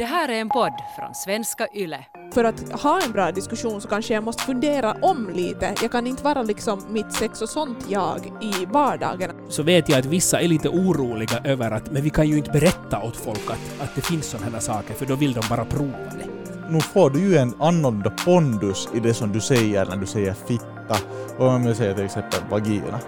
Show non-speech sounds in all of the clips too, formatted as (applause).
Det här är en podd från svenska YLE. För att ha en bra diskussion så kanske jag måste fundera om lite. Jag kan inte vara liksom mitt sex och sånt jag i vardagen. så vet jag att vissa är lite oroliga över att men vi kan ju inte berätta åt folk att, att det finns sådana här saker för då vill de bara prova det. nu får du ju en annorlunda pondus i det som du säger när du säger fitta och om jag säger till exempel vagina.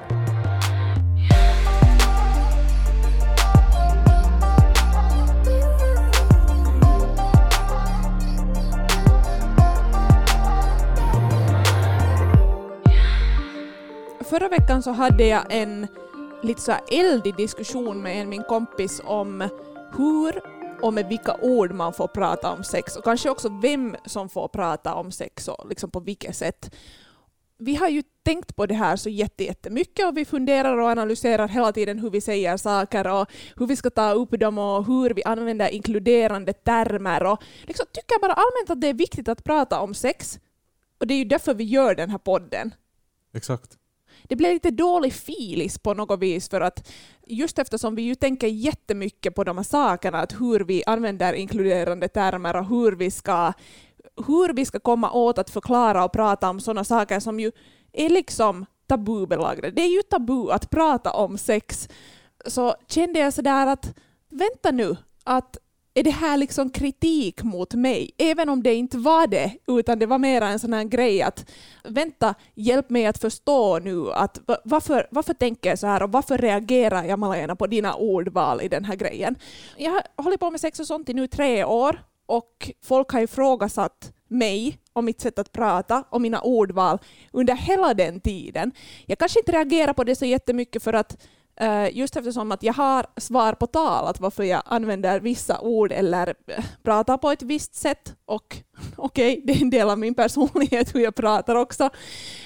Förra veckan så hade jag en lite så eldig diskussion med en min kompis om hur och med vilka ord man får prata om sex och kanske också vem som får prata om sex och liksom på vilket sätt. Vi har ju tänkt på det här så jättemycket och vi funderar och analyserar hela tiden hur vi säger saker och hur vi ska ta upp dem och hur vi använder inkluderande termer och liksom tycker bara allmänt att det är viktigt att prata om sex. Och det är ju därför vi gör den här podden Exakt det blir lite dålig filis på något vis för att just eftersom vi ju tänker jättemycket på de här sakerna, att hur vi använder inkluderande termer och hur vi ska, hur vi ska komma åt att förklara och prata om sådana saker som ju är liksom tabubelagda. Det är ju tabu att prata om sex. Så kände jag sådär att vänta nu, att är det här liksom kritik mot mig? Även om det inte var det, utan det var mer en sån här grej att vänta, hjälp mig att förstå nu att varför, varför tänker jag så här och varför reagerar jag Malena på dina ordval i den här grejen? Jag har hållit på med sex och sånt i nu tre år och folk har ifrågasatt mig och mitt sätt att prata och mina ordval under hela den tiden. Jag kanske inte reagerar på det så jättemycket för att Eh, just eftersom att jag har svar på tal, att varför jag använder vissa ord eller eh, pratar på ett visst sätt. Och (laughs) okej, det är en del av min personlighet hur jag pratar också.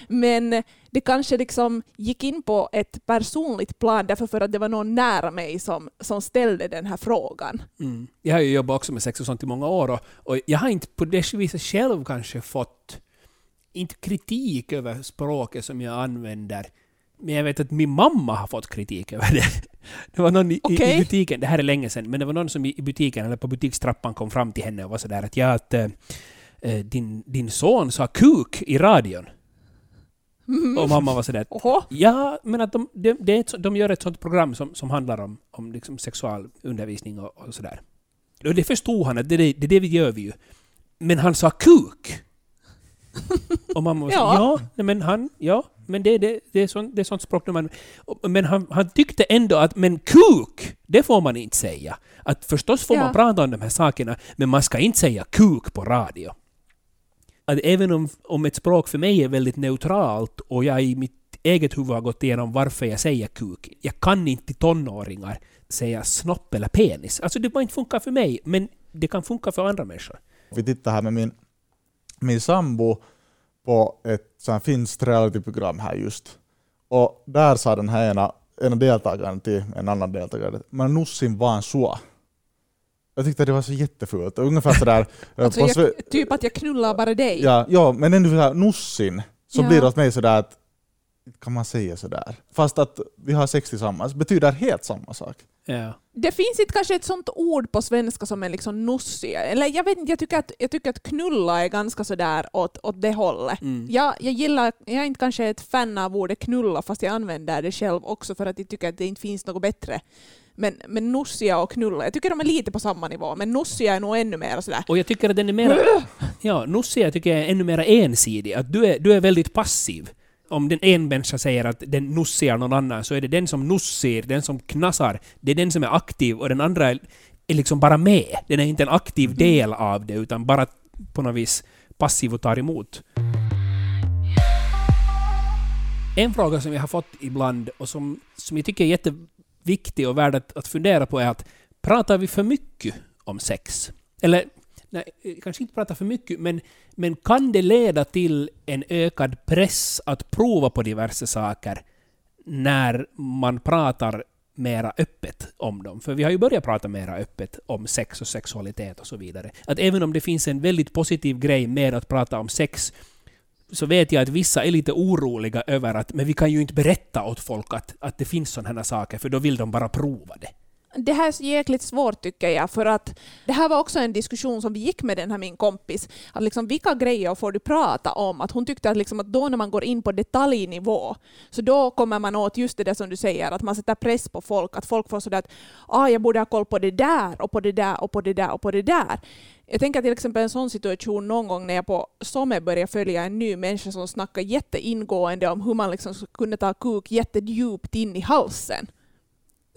Men det kanske liksom gick in på ett personligt plan därför för att det var någon nära mig som, som ställde den här frågan. Mm. Jag har ju jobbat också med sex och sånt i många år och, och jag har inte på det viset själv kanske fått inte kritik över språket som jag använder. Men jag vet att min mamma har fått kritik över det. (laughs) Det var någon i, Okej. i butiken, det här är länge sedan, men det var någon som i, butiken eller på butikstrappan kom fram till henne och var sådär att ja, att eh, din, din son sa kuk i radion. Och mamma var sådär Oho. Ja, men att de, de, så- de gör ett sånt program som, som handlar om, om liksom sexualundervisning och, och sådär. Och det förstod han att det, det, det, det vi gör vi ju. Men han sa kuk! (laughs) Och mamma var så, Ja. ja, men han, ja, men det, det, det, är sånt, det är sånt språk man... Men han, han tyckte ändå att, men kuk, det får man inte säga. Att förstås får Ja. man prata om de här sakerna, men man ska inte säga kuk på radio att även om, om ett språk för mig är väldigt neutralt och jag i mitt eget huvud har gått igenom varför jag säger kuk. Jag kan inte till tonåringar säga snopp eller penis. Alltså det bara inte funkar för mig, men det kan funka för andra människor. Vi tittar här med min, min sambo på ett sånt finskt realityprogram här just. Och där sa den här ena, ena deltagaren till en annan deltagare men nussin vaan sua. Jag tyckte det var så jättefult. Ungefär sådär... (laughs) Alltså på sve- jag, typ att jag knullar bara dig. Ja, ja men ändå såhär nussin, så Ja. blir det åt mig sådär att kan man säga sådär? Fast att vi har sex tillsammans betyder helt samma sak. Ja. Det finns inte kanske ett sånt ord på svenska som är liksom nussig. Eller jag vet inte, jag tycker att, jag tycker att knulla är ganska sådär åt, åt det hållet. Mm. Jag, jag gillar, jag är inte kanske ett fan av ordet knulla fast jag använder det själv också för att jag tycker att det inte finns något bättre. Men, men nussiga och knulla, jag tycker de är lite på samma nivå, men nussiga är nog ännu mer sådär. Och jag tycker att den är mera... Ja, nussia tycker jag är ännu mer ensidig. Att du är, du är väldigt passiv. Om den en människa säger att den nussiar någon annan så är det den som nussir, den som knassar, det är den som är aktiv och den andra är, är liksom bara med. Den är inte en aktiv del av det utan bara på något vis passiv och tar emot. En fråga som jag har fått ibland och som, som jag tycker är jätteviktig och värd att, att fundera på är att pratar vi för mycket om sex? Eller, nej, eh, kanske inte prata för mycket, men, men kan det leda till en ökad press att prova på diverse saker när man pratar mera öppet om dem? För vi har ju börjat prata mera öppet om sex och sexualitet och så vidare. Att även om det finns en väldigt positiv grej med att prata om sex så vet jag att vissa är lite oroliga över att men vi kan ju inte berätta åt folk att, att det finns sådana här saker för då vill de bara prova det det här är så jäkligt svårt tycker jag, för att det här var också en diskussion som vi gick med den här min kompis, att liksom, vilka grejer får du prata om? Att hon tyckte att, liksom, att då när man går in på detaljnivå, så då kommer man åt just det där som du säger, att man sätter press på folk, att folk får sådär att ah, jag borde ha koll på det där och på det där och på det där och på det där. Jag tänker till exempel en sån situation någon gång när jag på Somme började följa en ny människa som snackade jätteingående om hur man liksom kunde ta kuk jättedjupt in i halsen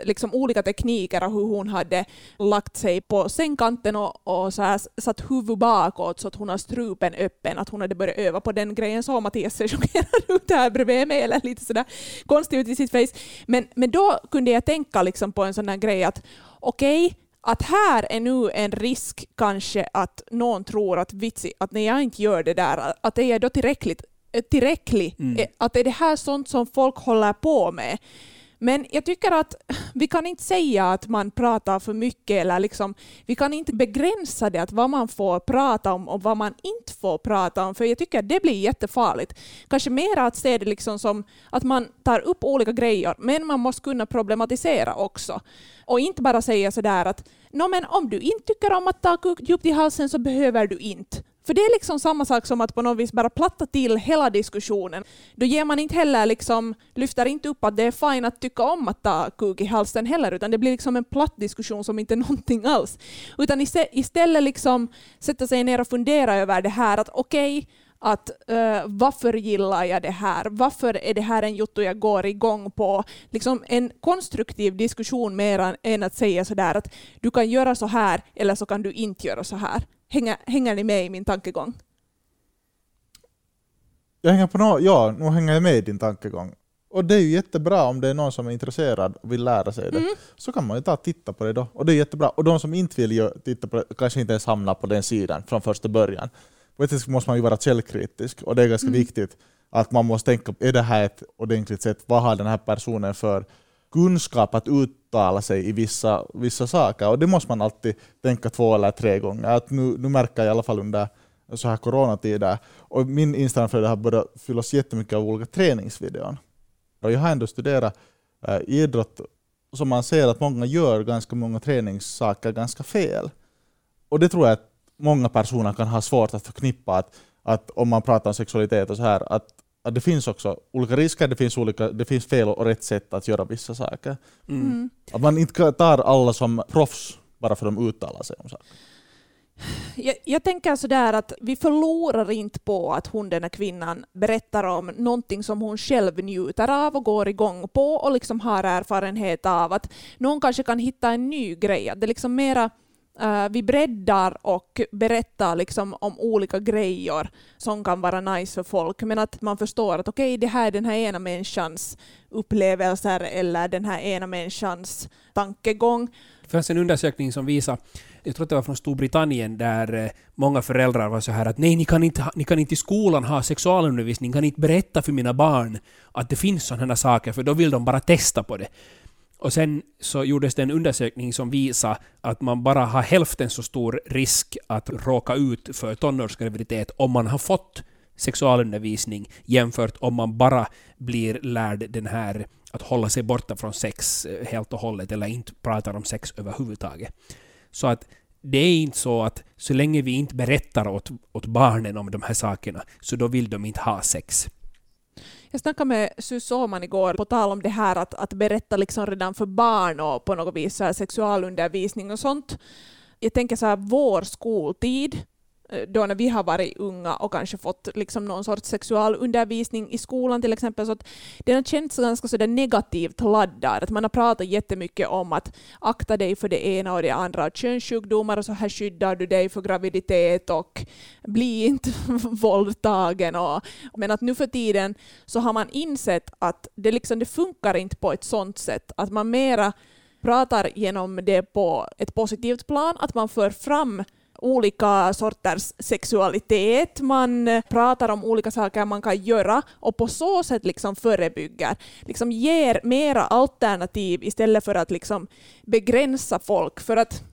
liksom olika tekniker och hur hon hade lagt sig på sängkanten och, och så här satt huvudet bakåt så att hon har strupen öppen, att hon hade börjat öva på den grejen. Så Mattias ser chockerad ut här bredvid mig, eller lite sådär konstigt ut i sitt face. Men, men då kunde jag tänka liksom på en sån här grej att okej, okay, att här är nu en risk kanske att någon tror att vitsi, att när jag inte gör det där, att det är då tillräckligt, tillräcklig, mm. att är det här sånt som folk håller på med? Men jag tycker att vi kan inte säga att man pratar för mycket, eller liksom, vi kan inte begränsa det, att vad man får prata om och vad man inte får prata om, för jag tycker att det blir jättefarligt. Kanske mer att se det liksom som att man tar upp olika grejer, men man måste kunna problematisera också. Och inte bara säga sådär att Nå, men om du inte tycker om att ta kuk djupt i halsen så behöver du inte. För det är liksom samma sak som att på något vis bara platta till hela diskussionen. Då ger man inte heller liksom, lyfter inte upp att det är fint att tycka om att ta kuk i halsen heller, utan det blir liksom en platt diskussion som inte är (laughs) någonting alls. Utan istället liksom sätta sig ner och fundera över det här att okej, okay, att uh, varför gillar jag det här? Varför är det här en jotto jag går igång på? Liksom en konstruktiv diskussion mer än att säga sådär att du kan göra så här eller så kan du inte göra så här. Hänger, hänger ni med i min tankegång? Jag hänger på no ja, nu hänger jag med i din tankegång. Och det är ju jättebra om det är någon som är intresserad och vill lära sig det. Mm. Så kan man ju ta och titta på det då. Och det är jättebra. Och de som inte vill titta på det kanske inte ens hamnar på den sidan från första början. På måste man ju vara källkritisk och det är ganska mm. viktigt att man måste tänka, är det här ett ordentligt sätt? Vad har den här personen för kunskap att uttala sig i vissa, vissa saker. Och det måste man alltid tänka två eller tre gånger. Att nu, nu märker jag i alla fall under så här coronatider, och min Instagramflöde har börjat fyllas jättemycket av olika träningsvideor. Och jag har ändå studerat äh, idrott som man ser att många gör ganska många träningssaker ganska fel. Och det tror jag att många personer kan ha svårt att förknippa att, att om man pratar om sexualitet och så här, att att det finns också olika risker, det finns, olika, det finns fel och rätt sätt att göra vissa saker. Mm. mm. Att man inte tar alla som proffs bara för att de uttalar sig om saker. Jag, jag, tänker sådär att vi förlorar inte på att hon, den här kvinnan, berättar om någonting som hon själv njuter av och går igång på och liksom har erfarenhet av. Att någon kanske kan hitta en ny grej. Att det liksom mera Uh, vi breddar och berättar liksom om olika grejer som kan vara nice för folk, men att man förstår att okej, okay, det här är den här ena människans upplevelser eller den här ena människans tankegång. Det fanns en undersökning som visar, jag tror att det var från Storbritannien, där eh, många föräldrar var så här att nej, ni kan inte, ni kan inte i skolan ha sexualundervisning, ni kan inte berätta för mina barn att det finns sådana saker, för då vill de bara testa på det. Och sen så gjordes det en undersökning som visade att man bara har hälften så stor risk att råka ut för tonårsgraviditet om man har fått sexualundervisning jämfört om man bara blir lärd den här att hålla sig borta från sex eh, helt och hållet eller inte pratar om sex överhuvudtaget. Så att det är inte så att så länge vi inte berättar åt, åt barnen om de här sakerna så då vill de inte ha sex. Jag snackade med Sus Åhman igår på tal om det här att, att berätta liksom redan för barn och på något vis så här sexualundervisning och sånt. Jag tänker så här vår skoltid, Eh, då när vi har varit unga och kanske fått liksom någon sorts sexualundervisning i skolan till exempel, så att den har känts ganska sådär negativt laddad. Att man har pratat jättemycket om att akta dig för det ena och det andra, könssjukdomar och så här skyddar du dig för graviditet och bli inte (laughs) våldtagen. Och, men att nu för tiden så har man insett att det, liksom, det funkar inte på ett sånt sätt, att man mera pratar genom det på ett positivt plan, att man för fram olika sorters sexualitet, man pratar om olika saker man kan göra och på så sätt liksom förebygger, liksom ger mera alternativ istället för att liksom begränsa folk. För att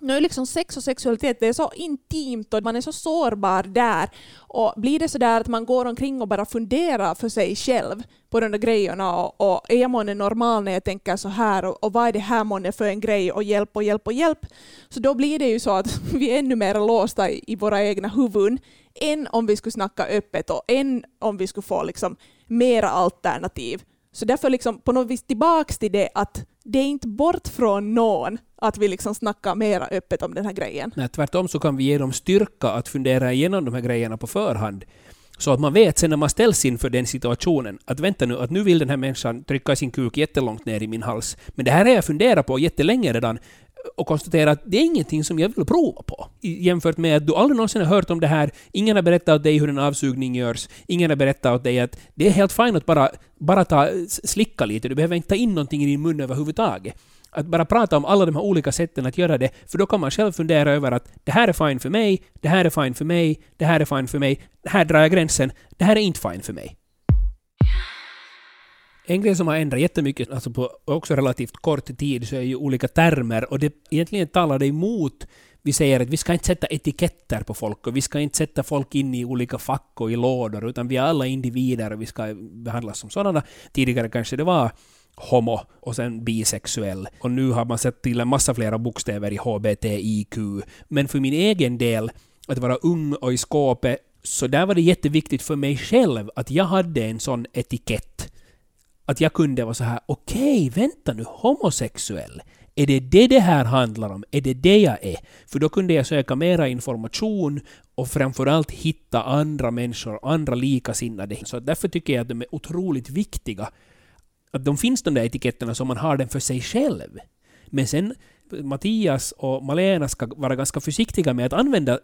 nu är liksom sex och sexualitet det är så intimt och man är så sårbar där. Och blir det så där att man går omkring och bara funderar för sig själv på de där grejerna och, och är jag månne normal när jag tänker så här och, och vad är det här månne för en grej och hjälp och hjälp och hjälp. Så då blir det ju så att (laughs) vi är ännu mer låsta i, i våra egna huvuden än om vi skulle snacka öppet och än om vi skulle få liksom mera alternativ. Så därför liksom på något vis tillbaks till det att det är inte bort från någon att vi liksom snackar mera öppet om den här grejen. Nej, tvärtom så kan vi ge dem styrka att fundera igenom de här grejerna på förhand. Så att man vet sen när man ställs inför den situationen att vänta nu, att nu vill den här människan trycka sin kuk jättelångt ner i min hals. Men det här har jag funderat på jättelänge redan och konstatera att det är ingenting som jag vill prova på. Jämfört med att du aldrig någonsin har hört om det här, ingen har berättat åt dig hur en avsugning görs, ingen har berättat åt dig att det är helt fint att bara, bara ta, slicka lite, du behöver inte ta in någonting i din mun överhuvudtaget. Att bara prata om alla de här olika sätten att göra det, för då kan man själv fundera över att det här är fine för mig, det här är fine för mig, det här är fine för mig, här drar jag gränsen, det här är inte fine för mig. En grej som har ändrat jättemycket, alltså på också relativt kort tid, så är ju olika termer och det egentligen talar det emot vi säger att vi ska inte sätta etiketter på folk och vi ska inte sätta folk in i olika fack och i lådor, utan vi är alla individer och vi ska behandlas som sådana. Tidigare kanske det var homo och sen bisexuell. Och nu har man sett till en massa flera bokstäver i HBTIQ. Men för min egen del, att vara ung och i skåpet, så där var det jätteviktigt för mig själv att jag hade en sån etikett. Att jag kunde vara så här, okej, okay, vänta nu, homosexuell. Är det det det här handlar om? Är det det jag är? För då kunde jag söka mera information och framförallt hitta andra människor, andra likasinnade. Så därför tycker jag att de är otroligt viktiga att de finns de där etiketterna som man har den för sig själv. Men sen Mattias och Malena ska vara ganska försiktiga med att använda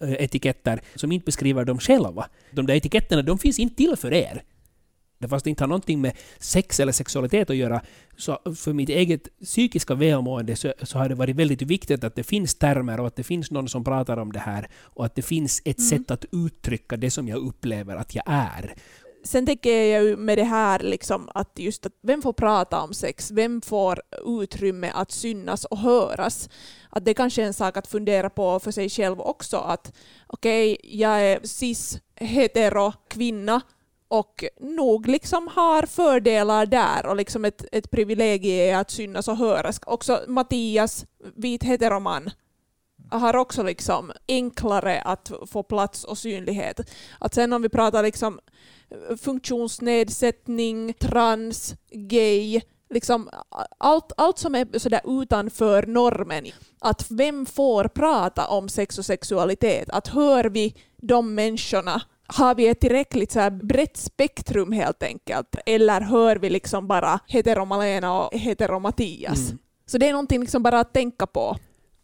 eh, etiketter som inte beskriver dem själva. De där etiketterna, de finns inte till för er. Fast det inte har någonting med sex eller sexualitet att göra, så för mitt eget psykiska välmående så, så har det varit väldigt viktigt att det finns termer och att det finns någon som pratar om det här och att det finns ett mm. sätt att uttrycka det som jag upplever att jag är sen tänker jag ju med det här liksom att just att vem får prata om sex? Vem får utrymme att synas och höras? Att det kanske är en sak att fundera på för sig själv också att okej, okay, jag är cis hetero kvinna och nog liksom har fördelar där och liksom ett, ett privilegium att synas och höras. Också Mattias, vit heteroman, har också liksom enklare att få plats och synlighet. Att sen om vi pratar liksom funktionsnedsättning, trans, gay, liksom allt, allt som är sådär utanför normen. Att vem får prata om sex och sexualitet? Att hör vi de människorna har vi ett tillräckligt så brett spektrum helt enkelt? Eller hör vi liksom bara hetero-Malena och hetero-Mattias? Mm. Så det är någonting liksom bara att tänka på.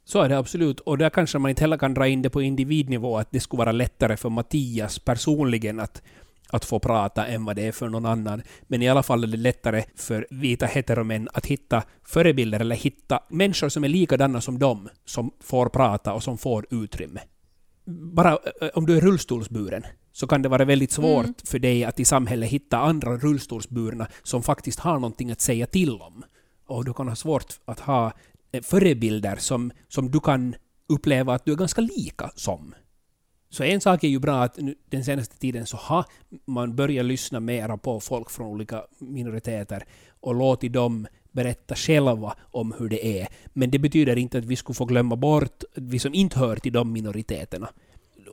Så är det absolut. Och där kanske man inte heller kan dra in det på individnivå, att det skulle vara lättare för Mattias personligen att att få prata än vad det är för någon annan. Men i alla fall är det lättare för vita heteromän att hitta förebilder eller hitta människor som är likadana som dem, som får prata och som får utrymme. Bara eh, om du är rullstolsburen så kan det vara väldigt svårt mm. för dig att i samhället hitta andra rullstolsburna som faktiskt har någonting att säga till om. Och du kan ha svårt att ha eh, förebilder som, som du kan uppleva att du är ganska lika som. Så en sak är ju bra att nu, den senaste tiden så har man börjat lyssna mera på folk från olika minoriteter och låtit dem berätta själva om hur det är. Men det betyder inte att vi skulle få glömma bort vi som inte hör till de minoriteterna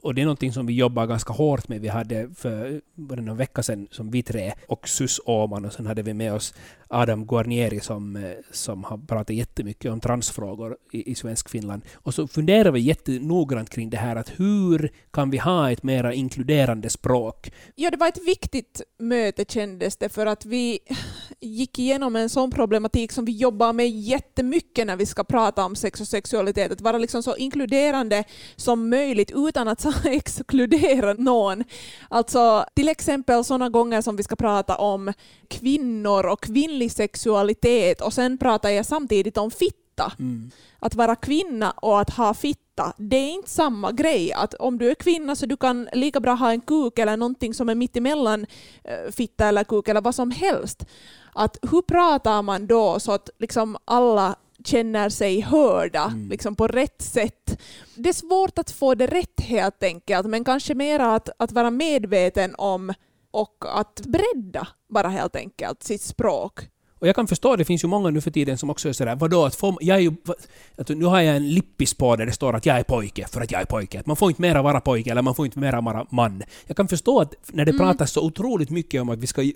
och det är någonting som vi jobbar ganska hårt med. Vi hade för någon vecka sedan som vi tre och Sus Åman och sen hade vi med oss Adam Guarnieri som, eh, som har pratat jättemycket om transfrågor i, i svensk Finland. Och så funderar vi jättenoggrant kring det här att hur kan vi ha ett mera inkluderande språk? Ja, det var ett viktigt möte kändes det för att vi (sighs) gick igenom en sån problematik som vi jobbar med jättemycket när vi ska prata om sex och sexualitet. Att vara liksom så inkluderande som möjligt utan att (laughs) exkludera någon. Alltså till exempel sådana gånger som vi ska prata om kvinnor och kvinnlig sexualitet och sen pratar jag samtidigt om fitta. Mm. Att vara kvinna och att ha fitta, det är inte samma grej. Att om du är kvinna så du kan lika bra ha en kuk eller någonting som är mittemellan eh, fitta eller kuk eller vad som helst. Att hur pratar man då så att liksom alla känner sig hörda liksom på rätt sätt. Det är svårt att få det rätt helt enkelt, men kanske mer att, att vara medveten om och att bredda bara helt enkelt sitt språk. Och jag kan förstå, det finns ju många nu för tiden som också är sådär, vadå, att få, jag är ju, att nu har jag en lippis på där det står att jag är pojke för att jag är pojke. Att man får inte mera vara pojke eller man får inte mera vara man. Jag kan förstå att när det Mm. pratas så otroligt mycket om att vi ska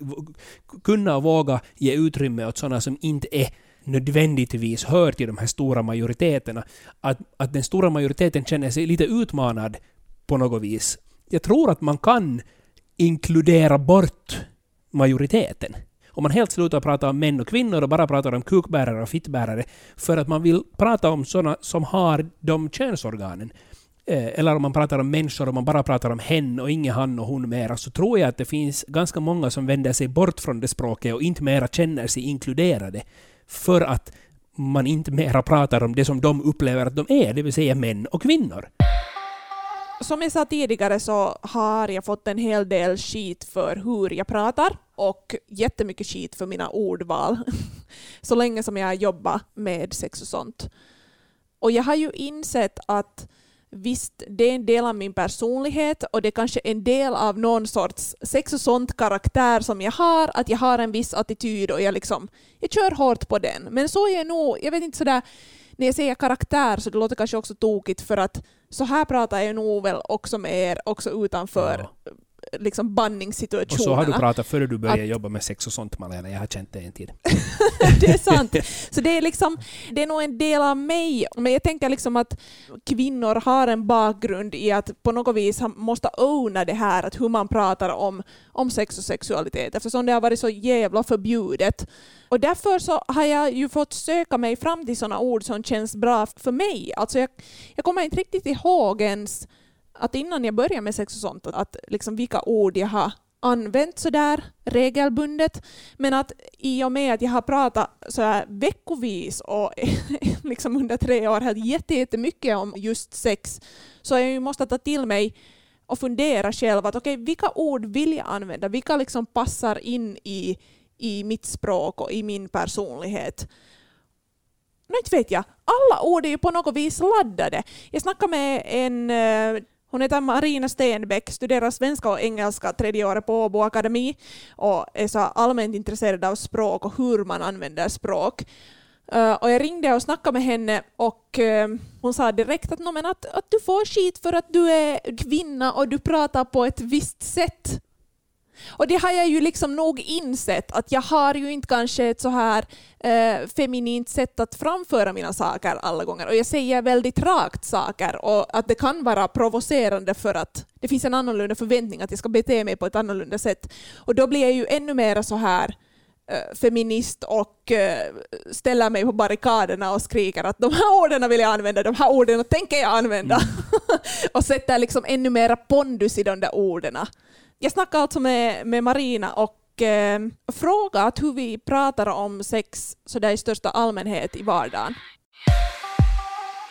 kunna och våga ge utrymme åt sådana som inte är nödvändigtvis hör till de här stora majoriteterna, att, att den stora majoriteten känner sig lite utmanad på något vis. Jag tror att man kan inkludera bort majoriteten. Om man helt slutar prata om män och kvinnor och bara pratar om kukbärare och fittbärare för att man vill prata om sådana som har de könsorganen. Eh, eller om man pratar om människor och man bara pratar om hen och ingen han och hon mera, så tror jag att det finns ganska många som vänder sig bort från det språket och inte mera känner sig inkluderade. För att man inte mera pratar om det som de upplever att de är, det vill säga män och kvinnor. Som jag sa tidigare så har jag fått en hel del skit för hur jag pratar och jättemycket skit för mina ordval. (laughs) Så länge som jag jobbar med sex och sånt. Och jag har ju insett att visst, det är en del av min personlighet och det är kanske en del av någon sorts sex och sånt karaktär som jag har, att jag har en viss attityd och jag liksom, jag kör hårt på den. Men så är jag nog, jag vet inte sådär, när jag säger karaktär så det låter kanske också tokigt för att så här pratar jag nog väl också med er också utanför Ja liksom Och banningssituationerna. så har du pratat före du började Att- jobba med sex och sånt Malena, jag har känt det en tid. (laughs) det är sant. (laughs) Så det är, liksom, det är nog en del av mig. Men jag tänker liksom att kvinnor har en bakgrund i att på något vis måste owna det här, att hur man pratar om, om sex och sexualitet, eftersom det har varit så jävla förbjudet. Och därför så har jag ju fått söka mig fram till sådana ord som känns bra för mig. Alltså jag, jag kommer inte riktigt ihåg ens att innan jag började med sex och sånt, att liksom vilka ord jag har använt sådär regelbundet. Men att i och med att jag har pratat sådär veckovis och (laughs) liksom under tre år helt jättemycket om just sex så har jag ju måste ta till mig och fundera själv att okej, vilka ord vill jag använda? Vilka liksom passar in i, i mitt språk och i min personlighet? Nu inte vet jag. Alla ord är ju på något vis laddade. Jag snackade med en eh, hon heter Marina Stenbeck, studerar svenska och engelska tredje året på Åbo Akademi och är så allmänt intresserad av språk och hur man använder språk. Uh, och jag ringde och snackade med henne och uh, hon sa direkt att, men att, att du får skit för att du är kvinna och du pratar på ett visst sätt. Och det har jag ju liksom nog insett att jag har ju inte kanske ett så här eh, feminint sätt att framföra mina saker alla gånger. Och jag säger väldigt rakt saker och att det kan vara provocerande för att det finns en annorlunda förväntning att jag ska bete mig på ett annorlunda sätt. Och då blir jag ju ännu mer så här eh, feminist och eh, ställer mig på barrikaderna och skriker att de här orden vill jag använda, de här orden tänker jag använda. (laughs) och sätter liksom ännu mer pondus i de där orden. Jag snackade alltså med, med Marina och eh, frågat hur vi pratar om sex så där i största allmänhet i vardagen.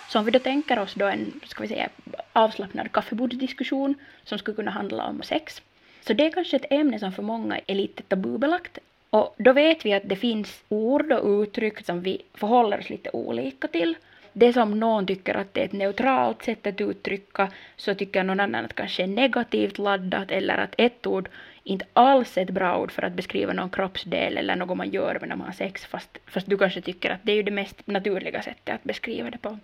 Så om vi då tänker oss då en, ska vi säga, avslappnad kaffebordsdiskussion som skulle kunna handla om sex. Så det är kanske ett ämne som för många är lite tabubelagt. Och då vet vi att det finns ord och uttryck som vi förhåller oss lite olika till. Det som någon tycker att det är ett neutralt sätt att uttrycka så tycker någon annan att det kanske är negativt laddat eller att ett ord inte alls är ett bra ord för att beskriva någon kroppsdel eller något man gör när man har sex fast, fast du kanske tycker att det är ju det mest naturliga sättet att beskriva det på.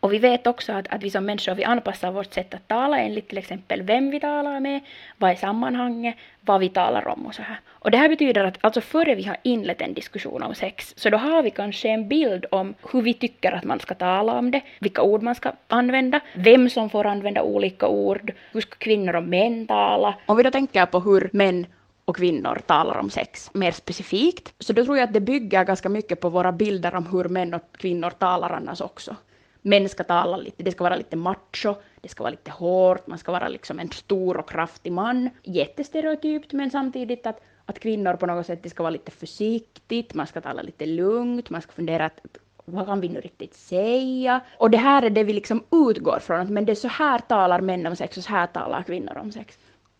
Och vi vet också att, att vi som människor vi anpassar vårt sätt att tala enligt till exempel vem vi talar med, vad är sammanhanget, vad vi talar om och så här. Och det här betyder att alltså före vi har inlett en diskussion om sex, så då har vi kanske en bild om hur vi tycker att man ska tala om det, vilka ord man ska använda, vem som får använda olika ord, hur ska kvinnor och män tala. Om vi då tänker på hur män och kvinnor talar om sex mer specifikt, så då tror jag att det bygger ganska mycket på våra bilder om hur män och kvinnor talar annars också. Män ska tala lite, det ska vara lite macho, det ska vara lite hårt, man ska vara liksom en stor och kraftig man. Jättestereotypt, men samtidigt att, att kvinnor på något sätt, det ska vara lite försiktigt, man ska tala lite lugnt, man ska fundera att vad kan vi nu riktigt säga? Och det här är det vi liksom utgår från, att men det är så här talar män om sex och så här talar kvinnor om sex.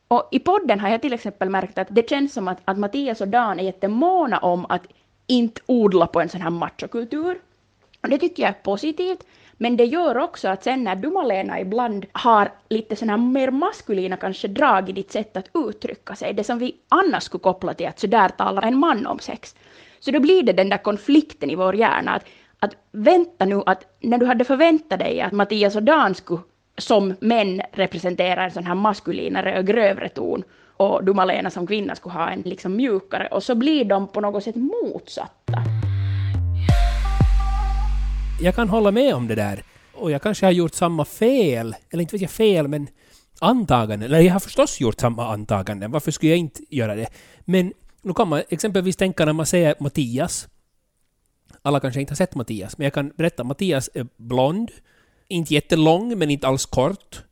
Och i podden har jag till exempel märkt att det känns som att, att Mattias och Dan är jättemåna om att inte odla på en sån här machokultur. Och det tycker jag är positivt, men det gör också att sen när du Malena ibland har lite sådana här mer maskulina kanske drag i ditt sätt att uttrycka sig, det som vi annars skulle koppla till att så där talar en man om sex, så då blir det den där konflikten i vår hjärna att, att vänta nu att när du hade förväntat dig att Mattias och Dan skulle som män representera en sån här maskulinare och grövre ton och du Malena som kvinna skulle ha en liksom mjukare och så blir de på något sätt motsatta. Jag kan hålla med om det där. Och jag kanske har gjort samma fel, eller inte vet jag fel, men antaganden. Eller jag har förstås gjort samma antaganden. Varför skulle jag inte göra det? Men nu kan man exempelvis tänka när man säger Mattias. Alla kanske inte har sett Mattias, men jag kan berätta. Mattias är blond. Inte jättelång, men inte alls kort.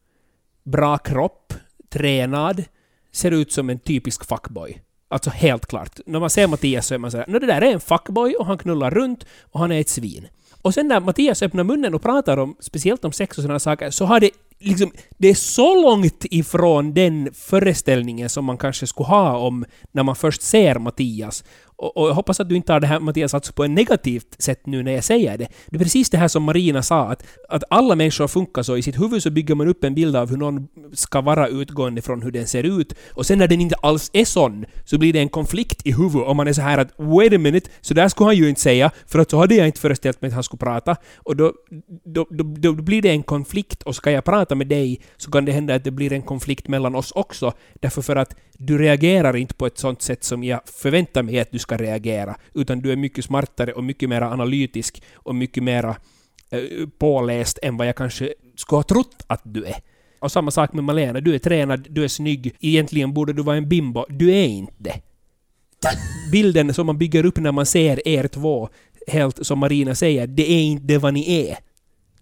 Bra kropp. Tränad. Ser ut som en typisk fuckboy. Alltså helt klart. När man ser Mattias så är man såhär, det där är en fuckboy och han knullar runt och han är ett svin. Och sen när Mattias öppnar munnen och pratar om, speciellt om sex och sådana saker, så har det liksom, det är så långt ifrån den föreställningen som man kanske skulle ha om när man först ser Mattias. Och, och jag hoppas att du inte tar det här Mattias alltså på ett negativt sätt nu när jag säger det. Det är precis det här som Marina sa, att, att alla människor funkar så. I sitt huvud så bygger man upp en bild av hur någon ska vara utgående från hur den ser ut. Och sen när den inte alls är sån, så blir det en konflikt i huvudet om man är så här att wait a minute, så där skulle han ju inte säga, för att så hade jag inte föreställt mig att han skulle prata. Och då, då, då, då blir det en konflikt, och ska jag prata med dig så kan det hända att det blir en konflikt mellan oss också. Därför för att du reagerar inte på ett sånt sätt som jag förväntar mig att du ska reagera, utan du är mycket smartare och mycket mer analytisk och mycket mer eh, påläst än vad jag kanske skulle ha trott att du är. Och samma sak med Malena, du är tränad, du är snygg, egentligen borde du vara en bimbo, du är inte det. Bilden som man bygger upp när man ser er två, helt som Marina säger, det är inte vad ni är.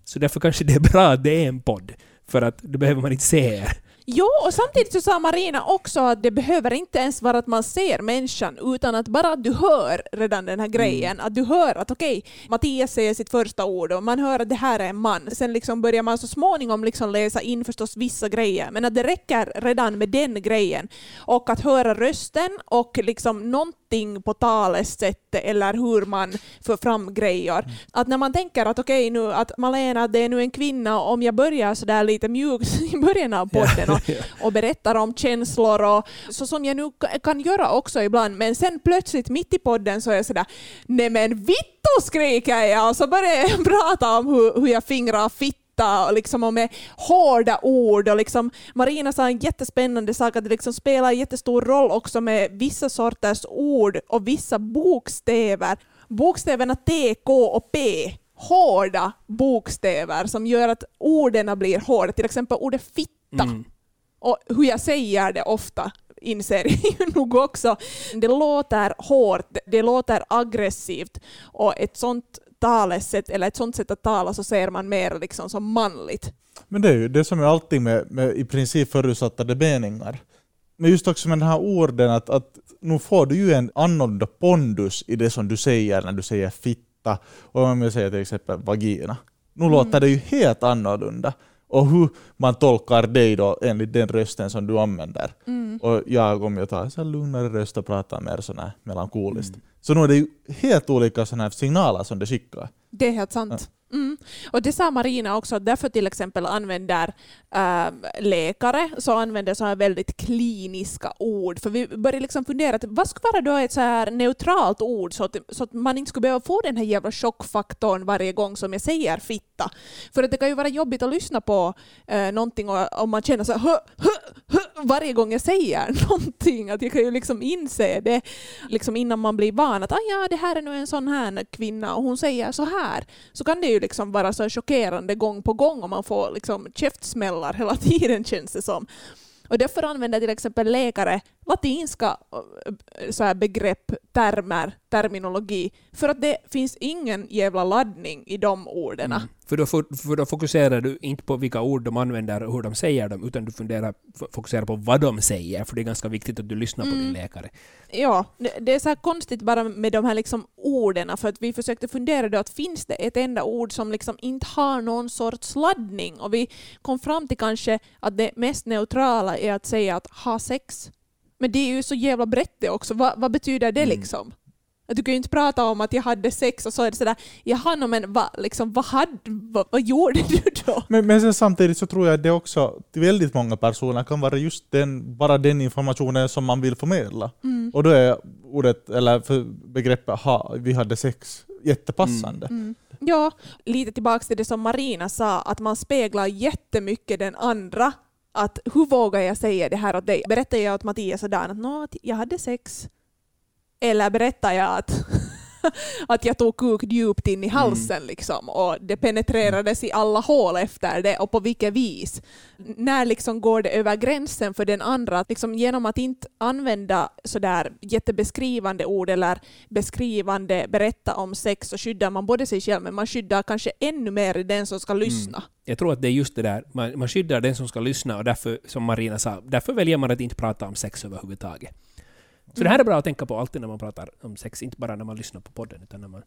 Så därför kanske det är bra att det är en podd, för att då behöver man inte se er. Jo, och samtidigt så sa Marina också att det behöver inte ens vara att man ser människan, utan att bara att du hör redan den här grejen. Mm. Att du hör att okej, okay, Mattias säger sitt första ord och man hör att det här är en man. Sen liksom börjar man så småningom liksom läsa in förstås vissa grejer, men att det räcker redan med den grejen. Och att höra rösten och liksom någonting på talessättet eller hur man för fram grejer. Mm. Att när man tänker att okej okay, nu att Malena, det är nu en kvinna, om jag börjar sådär lite mjukt (laughs) i början av podden och, (laughs) och berättar om känslor och så som jag nu kan göra också ibland. Men sen plötsligt mitt i podden så är jag sådär nej men vittu skriker jag och så börjar jag (laughs) prata om hur, hur jag fingrar fitta och, liksom, och med hårda ord. Och liksom, Marina sa en jättespännande sak att det liksom spelar en jättestor roll också med vissa sorters ord och vissa bokstäver. Bokstäverna T, K och P hårda bokstäver som gör att orden blir hårda. Till exempel ordet fitta. Mm. Och hur jag säger det ofta inser (laughs) jag nog också. Det låter hårt, det låter aggressivt och ett sånt talesätt, eller ett sånt sätt att tala så ser man mer liksom som manligt. Men det är ju det som är alltid med, med i princip förutsatta meningar. Men just också med den här orden att, att nu får du ju en annorlunda pondus i det som du säger när du säger fitta och om jag säger till exempel vagina. Nu mm. låter det ju helt annorlunda och hur man tolkar dig då enligt den rösten som du använder. Mm. Och jag, om jag tar en lugnare röst och pratar mer sån här melankoliskt. Mm. Så nu är det ju helt olika såna signaler som det skickar. Det är helt sant. Och det sa Marina också, att därför till exempel använder äh, läkare så använder så här väldigt kliniska ord. För vi började liksom fundera, att vad skulle vara då ett så här neutralt ord så att, så att man inte skulle behöva få den här jävla chockfaktorn varje gång som jag säger fitta. För att det kan ju vara jobbigt att lyssna på äh, någonting och, om man känner så här, varje gång jag säger (laughs) någonting. Att jag kan ju liksom inse det liksom innan man blir van att ah, ja, det här är nu en sån här kvinna och hon säger så här. Så kan det ju liksom vara så chockerande gång på gång och man får liksom käftsmällar hela (laughs) tiden känns det som. Och därför använder till exempel läkare latinska eh, så här begrepp, termer, terminologi, för att det finns ingen jävla laddning i de orden. Mm. För, då, för då fokuserar du inte på vilka ord de använder och hur de säger dem, utan du funderar, fokuserar på vad de säger, för det är ganska viktigt att du lyssnar på mm. din läkare. Ja, det är så konstigt bara med de här liksom orden, för att vi försökte fundera då att finns det ett enda ord som liksom inte har någon sorts laddning? Och vi kom fram till kanske att det mest neutrala är att säga att ha sex. Men det är ju så jävla brett det också. Va, vad betyder det mm. liksom? Du kan ju inte prata om att jag hade sex och så är det sådär, jaha, men va, liksom, vad, hade, vad, vad gjorde du då? Men, men samtidigt så tror jag att det också väldigt många personer kan vara just den, bara den informationen som man vill förmedla. Mm. Och då är ordet, eller begreppet ha, vi hade sex jättepassande. Mm. Ja, lite tillbaks till det som Marina sa, att man speglar jättemycket den andra. Att hur vågar jag säga det här åt dig? Berättar jag åt Mattias och Dan att jag hade sex? Eller berättar jag att, (laughs) att jag tog kuk djupt in i halsen liksom, och det penetrerades i alla hål efter det och på vilket vis? När liksom går det över gränsen för den andra? Liksom genom att inte använda sådär jättebeskrivande ord eller beskrivande berätta om sex så skyddar man både sig själv men man skyddar kanske ännu mer den som ska lyssna. Jag tror att det är just det där, man, man skyddar den som ska lyssna och därför, som Marina sa, därför väljer man att inte prata om sex överhuvudtaget. Så det här är bra att tänka på alltid när man pratar om sex, inte bara när man lyssnar på podden, utan när man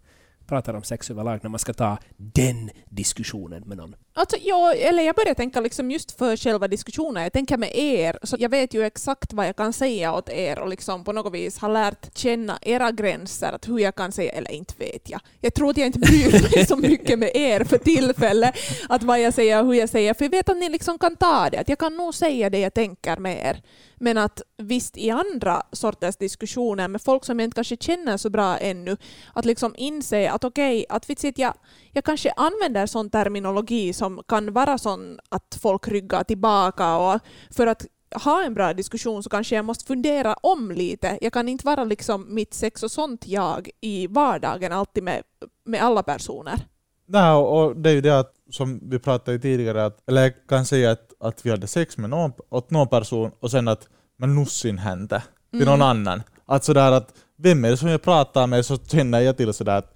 pratar om sex överlag, när man ska ta den diskussionen med någon. Alltså, ja, eller jag börjar tänka liksom just för själva diskussionen. Jag tänker med er, så jag vet ju exakt vad jag kan säga åt er och liksom på något vis har lärt känna era gränser, att hur jag kan säga, eller inte vet jag. Jag tror att jag inte bryr mig så mycket med er för tillfället, att vad jag säger och hur jag säger, för jag vet att ni liksom kan ta det, att jag kan nog säga det jag tänker med er. Men att visst i andra sorters diskussioner med folk som jag inte kanske känner så bra ännu, att liksom inse att okej, att vitsit, jag, jag kanske använder sån terminologi som kan vara sån att folk ryggar tillbaka och för att ha en bra diskussion så kanske jag måste fundera om lite. Jag kan inte vara liksom mitt sex och sånt jag i vardagen alltid med, med alla personer. Nej, och det är ju det att, som vi pratade tidigare, att, eller jag kan säga att, att vi hade sex med någon, åt någon person och sen att man nussin hände till någon annan. Att sådär att, vem är det som jag pratar med så känner jag till sådär att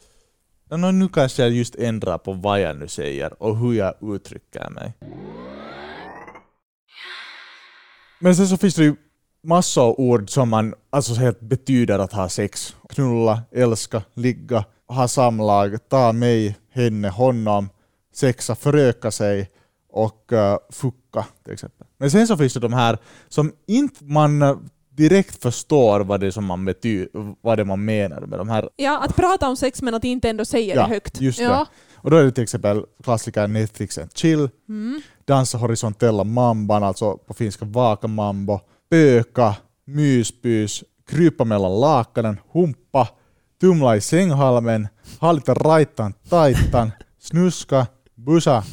nu kanske jag just ändrar på vad jag nu säger och hur jag uttrycker mig. Men sen så finns det ju massor av ord som man alltså helt betyder att ha sex. Knulla, älska, ligga, ha samlag, ta mig, henne, honom, sexa, föröka sig och uh, fucka till exempel. Men sen så finns det de här som inte man direkt förstår vad det, som man bety- vad det man menar med de här. Ja, att prata om sex men att inte ändå säga Ja, det högt. just det. ja. Och då är det till exempel klassikern Netflix and chill, Mm. dansa horisontella mamban, alltså på finska vakamambo, böka, myspys, krypa mellan lakanen, humpa, tumla i sänghalmen, ha lite rajtan tajtan, snuska, busa,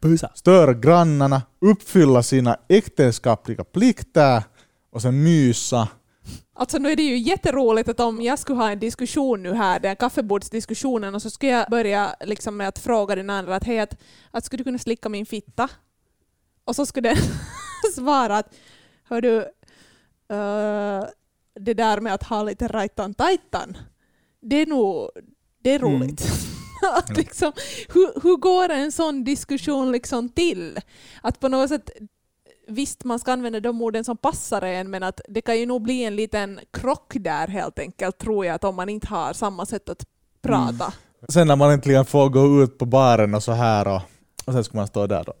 Busa. störa grannarna, uppfylla sina äktenskapliga plikter och sen mysa. Alltså nu är det ju jätteroligt att om jag skulle ha en diskussion nu här, den kaffebordsdiskussionen, och så skulle jag börja liksom med att fråga den andra att hej, att, att skulle du kunna slicka min fitta? Och så skulle den (laughs) svara att hör du, eh, det där med att ha lite rajtan tajtan, det är nog det är Mm. (laughs) att liksom, hur, hur går en sån diskussion liksom till? Att på något sätt Visst, man ska använda de orden som passar en, men att det kan ju nog bli en liten krock där helt enkelt, tror jag, att om man inte har samma sätt att prata. Sen när man äntligen får gå ut på baren och så här och, och sen ska man stå där och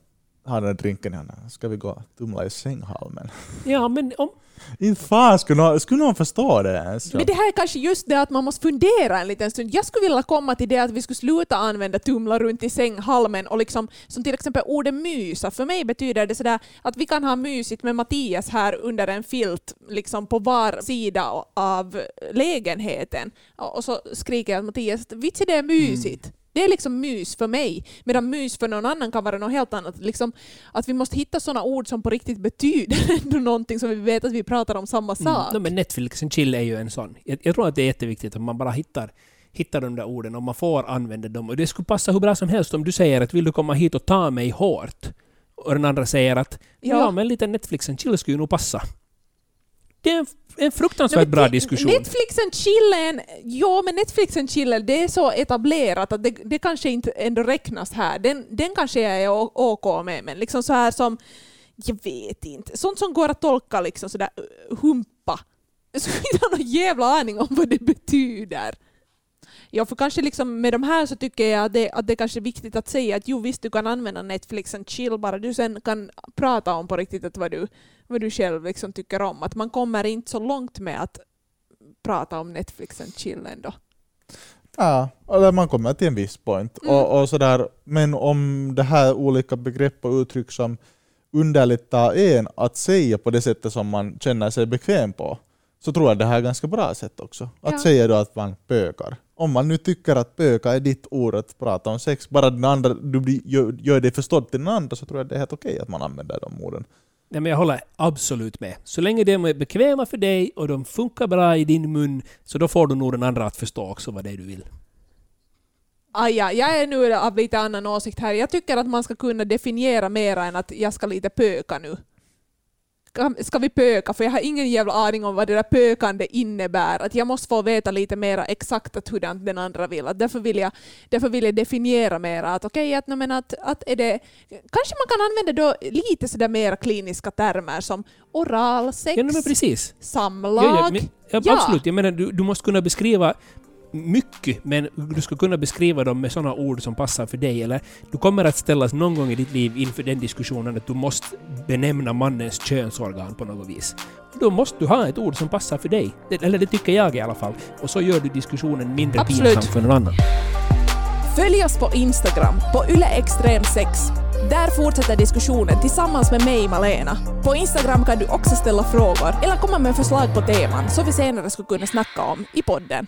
ha den drinken i handen. Ska vi gå och tumla i sänghalmen? (laughs) Ja, men om... Inte fan skulle någon, skulle någon förstå det ens. Men det här är kanske just det att man måste fundera en liten stund. Jag skulle vilja komma till det att vi skulle sluta använda tumla runt i sänghalmen och liksom, som till exempel ordet mysa. För mig betyder det sådär att vi kan ha mysigt med Mattias här under en filt liksom på var sida av lägenheten. Och så skriker jag att Mattias, vitsi det är mysigt. Det är liksom mys för mig, medan mys för någon annan kan vara något helt annat. Liksom, att vi måste hitta sådana ord som på riktigt betyder (laughs) någonting som vi vet att vi pratar om samma sak. Mm. Men Netflix and chill är ju en sån. Jag, jag tror att det är jätteviktigt att man bara hittar, hittar de där orden och man får använda dem. Och det skulle passa hur bra som helst om du säger att vill du komma hit och ta mig hårt? Och den andra säger att ja, Ja. men lite Netflix and chill skulle ju nog passa. Det är en, en fruktansvärt men bra diskussion. Netflix and chill är en, ja men Netflix and chill det är så etablerat att det, det kanske inte ändå räknas här. Den, den kanske jag är OK med, men liksom så här som, jag vet inte, sånt som går att tolka liksom sådär uh, humpa. Jag skulle inte ha någon jävla aning om vad det betyder. Ja, för kanske liksom med de här så tycker jag att det, att det kanske är viktigt att säga att jo visst du kan använda Netflix and chill bara du sen kan prata om på riktigt att vad du, vad du själv liksom tycker om. Att man kommer inte så långt med att prata om Netflix and chill ändå. Ja, eller man kommer till en viss point. Mm. Och, och sådär. Men om det här olika begrepp och uttryck som underlättar en att säga på det sättet som man känner sig bekväm på, så tror jag det här är ett ganska bra sätt också. Att Ja. säga då att man pökar. Om man nu tycker att pöka är ditt ord att prata om sex, bara den andra, du blir, gör, gör det förstått till den andra så tror jag det är helt okej att man använder de orden. Nej, men jag håller absolut med. Så länge de är bekväma för dig och de funkar bra i din mun, så då får du nog den andra att förstå också vad det är du vill. Ah, ja, jag är nu av lite annan åsikt här. Jag tycker att man ska kunna definiera mera än att jag ska lite pöka nu. Ska- vi pöka? För jag har ingen jävla aning om vad det där pökande innebär. Att jag måste få veta lite mera exakt att hur den andra vill. Att därför, vill jag, därför vill jag definiera mera. Att okej, att, men att, att är det... Kanske man kan använda då lite sådär mera kliniska termer som oralsex, Ja, samlag. Ja, ja, men, Ja. Absolut. Jag menar, du, du måste kunna beskriva mycket, men du ska kunna beskriva dem med sådana ord som passar för dig. Eller du kommer att ställas någon gång i ditt liv inför den diskussionen att du måste benämna mannens könsorgan på något vis. Då måste du ha ett ord som passar för dig. Det, eller det tycker jag i alla fall. Och så gör du diskussionen mindre Absolut. pinsam för någon annan. Följ oss på Instagram, på yleextrem6. Där fortsätter diskussionen tillsammans med mig, Malena. På Instagram kan du också ställa frågor eller komma med förslag på teman som vi senare skulle kunna snacka om i podden.